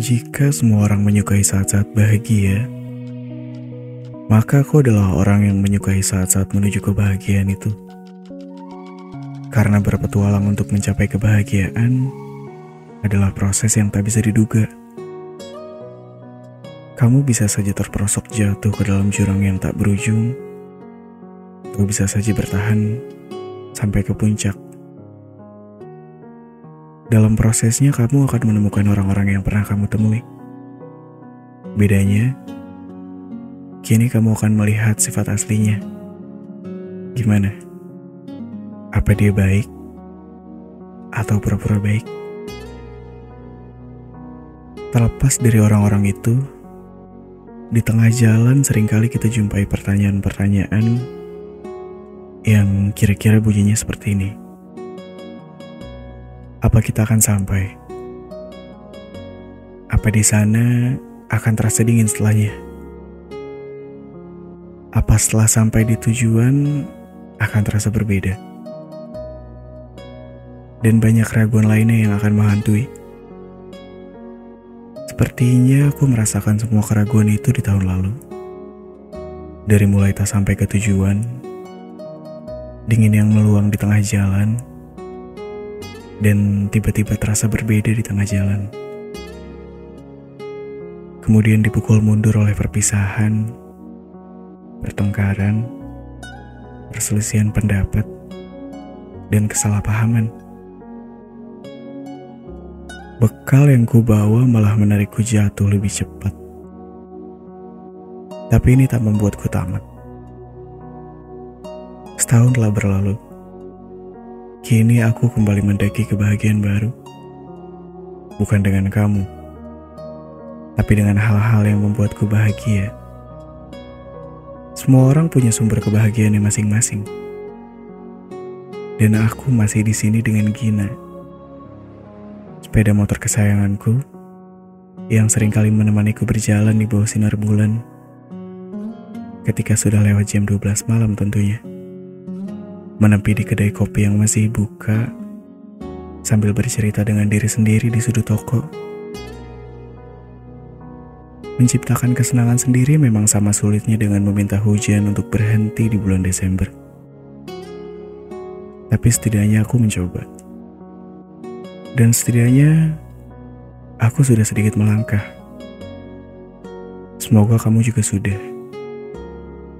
Jika semua orang menyukai saat-saat bahagia, maka aku adalah orang yang menyukai saat-saat menuju kebahagiaan itu. Karena berpetualang untuk mencapai kebahagiaan adalah proses yang tak bisa diduga. Kamu bisa saja terperosok jatuh ke dalam jurang yang tak berujung, atau bisa saja bertahan sampai ke puncak. Dalam prosesnya kamu akan menemukan orang-orang yang pernah kamu temui. Bedanya, kini kamu akan melihat sifat aslinya. Gimana? Apa dia baik? Atau pura-pura baik? Terlepas dari orang-orang itu, di tengah jalan sering kali kita jumpai pertanyaan-pertanyaan yang kira-kira bunyinya seperti ini. Apa kita akan sampai? Apa di sana akan terasa dingin setelahnya? Apa setelah sampai di tujuan akan terasa berbeda? Dan banyak keraguan lainnya yang akan menghantui. Sepertinya aku merasakan semua keraguan itu di tahun lalu. Dari mulai tak sampai ke tujuan, dingin yang meluang di tengah jalan, dan tiba-tiba terasa berbeda di tengah jalan. Kemudian dipukul mundur oleh perpisahan, pertengkaran, perselisihan pendapat, dan kesalahpahaman. Bekal yang ku bawa malah menarikku jatuh lebih cepat. Tapi ini tak membuatku tamat. Setahun telah berlalu Kini aku kembali mendaki kebahagiaan baru. Bukan dengan kamu, tapi dengan hal-hal yang membuatku bahagia. Semua orang punya sumber kebahagiaannya masing-masing. Dan aku masih di sini dengan Gina. Sepeda motor kesayanganku yang sering kali menemaniku berjalan di bawah sinar bulan ketika sudah lewat jam 12 malam tentunya menepi di kedai kopi yang masih buka, sambil bercerita dengan diri sendiri di sudut toko. Menciptakan kesenangan sendiri memang sama sulitnya dengan meminta hujan untuk berhenti di bulan Desember. Tapi setidaknya aku mencoba. Dan setidaknya aku sudah sedikit melangkah. Semoga kamu juga sudah.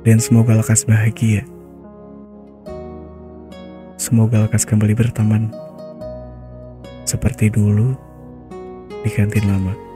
Dan semoga lekas bahagia. Semoga lekas kembali berteman seperti dulu di kantin lama.